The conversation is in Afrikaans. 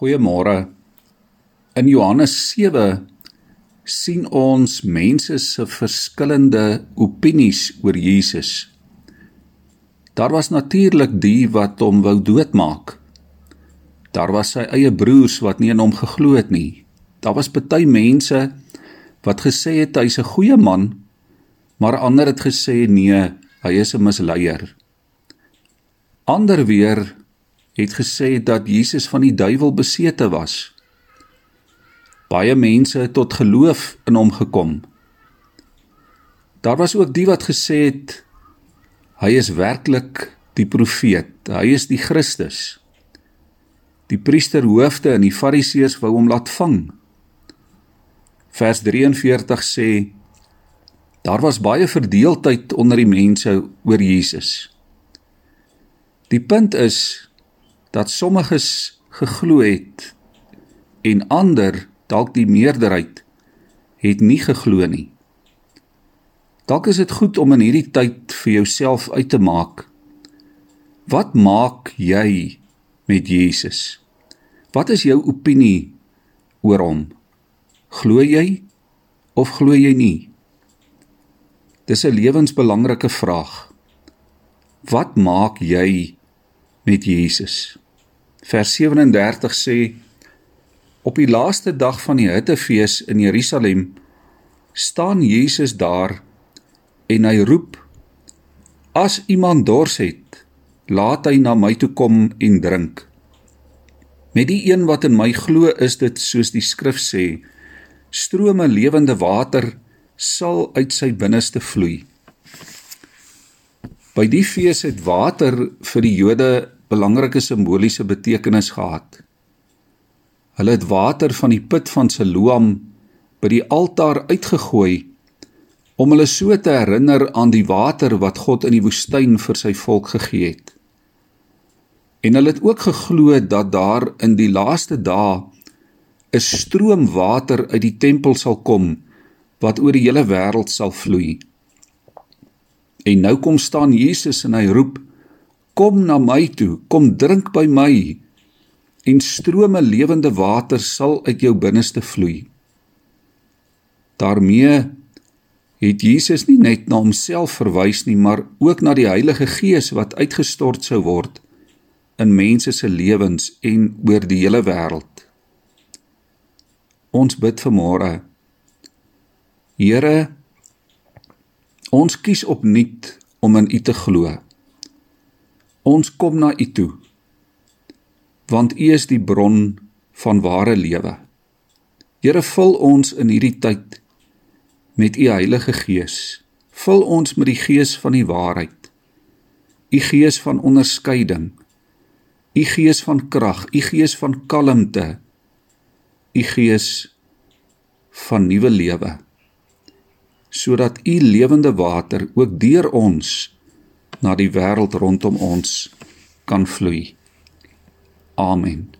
Goeiemôre. In Johannes 7 sien ons mense se verskillende opinies oor Jesus. Daar was natuurlik die wat hom wou doodmaak. Daar was sy eie broers wat nie in hom geglo het nie. Daar was party mense wat gesê het hy's 'n goeie man, maar ander het gesê nee, hy is 'n misleier. Ander weer het gesê dat Jesus van die duiwel besete was. Baie mense het tot geloof in hom gekom. Daar was ook die wat gesê het hy is werklik die profeet, hy is die Christus. Die priesterhoofde en die fariseërs wou hom laat vang. Vers 43 sê daar was baie verdeeldheid onder die mense oor Jesus. Die punt is dat sommiges geglo het en ander dalk die meerderheid het nie geglo nie. Dalk is dit goed om in hierdie tyd vir jouself uit te maak. Wat maak jy met Jesus? Wat is jou opinie oor hom? Glo jy of glo jy nie? Dis 'n lewensbelangrike vraag. Wat maak jy met Jesus? Vers 37 sê op die laaste dag van die Hittefees in Jerusalem staan Jesus daar en hy roep As iemand dors het, laat hy na my toe kom en drink. Met die een wat in my glo, is dit soos die skrif sê, strome lewende water sal uit sy binneste vloei. By die fees het water vir die Jode belangrike simboliese betekenis gehad. Hulle het water van die put van Siloam by die altaar uitgegooi om hulle so te herinner aan die water wat God in die woestyn vir sy volk gegee het. En hulle het ook geglo dat daar in die laaste dae 'n stroom water uit die tempel sal kom wat oor die hele wêreld sal vloei. En nou kom staan Jesus en hy roep: Kom na my toe, kom drink by my en strome lewende water sal uit jou binneste vloei. daarmee het Jesus nie net na homself verwys nie, maar ook na die Heilige Gees wat uitgestort sou word in mense se lewens en oor die hele wêreld. Ons bid vanmôre. Here, ons kies opnuut om in U te glo. Ons kom na U toe. Want U is die bron van ware lewe. Here vul ons in hierdie tyd met U Heilige Gees. Vul ons met die gees van die waarheid. U gees van onderskeiding. U gees van krag, U gees van kalmte. U gees van nuwe lewe. Sodat U lewende water ook deur ons na die wêreld rondom ons kan vloei. Amen.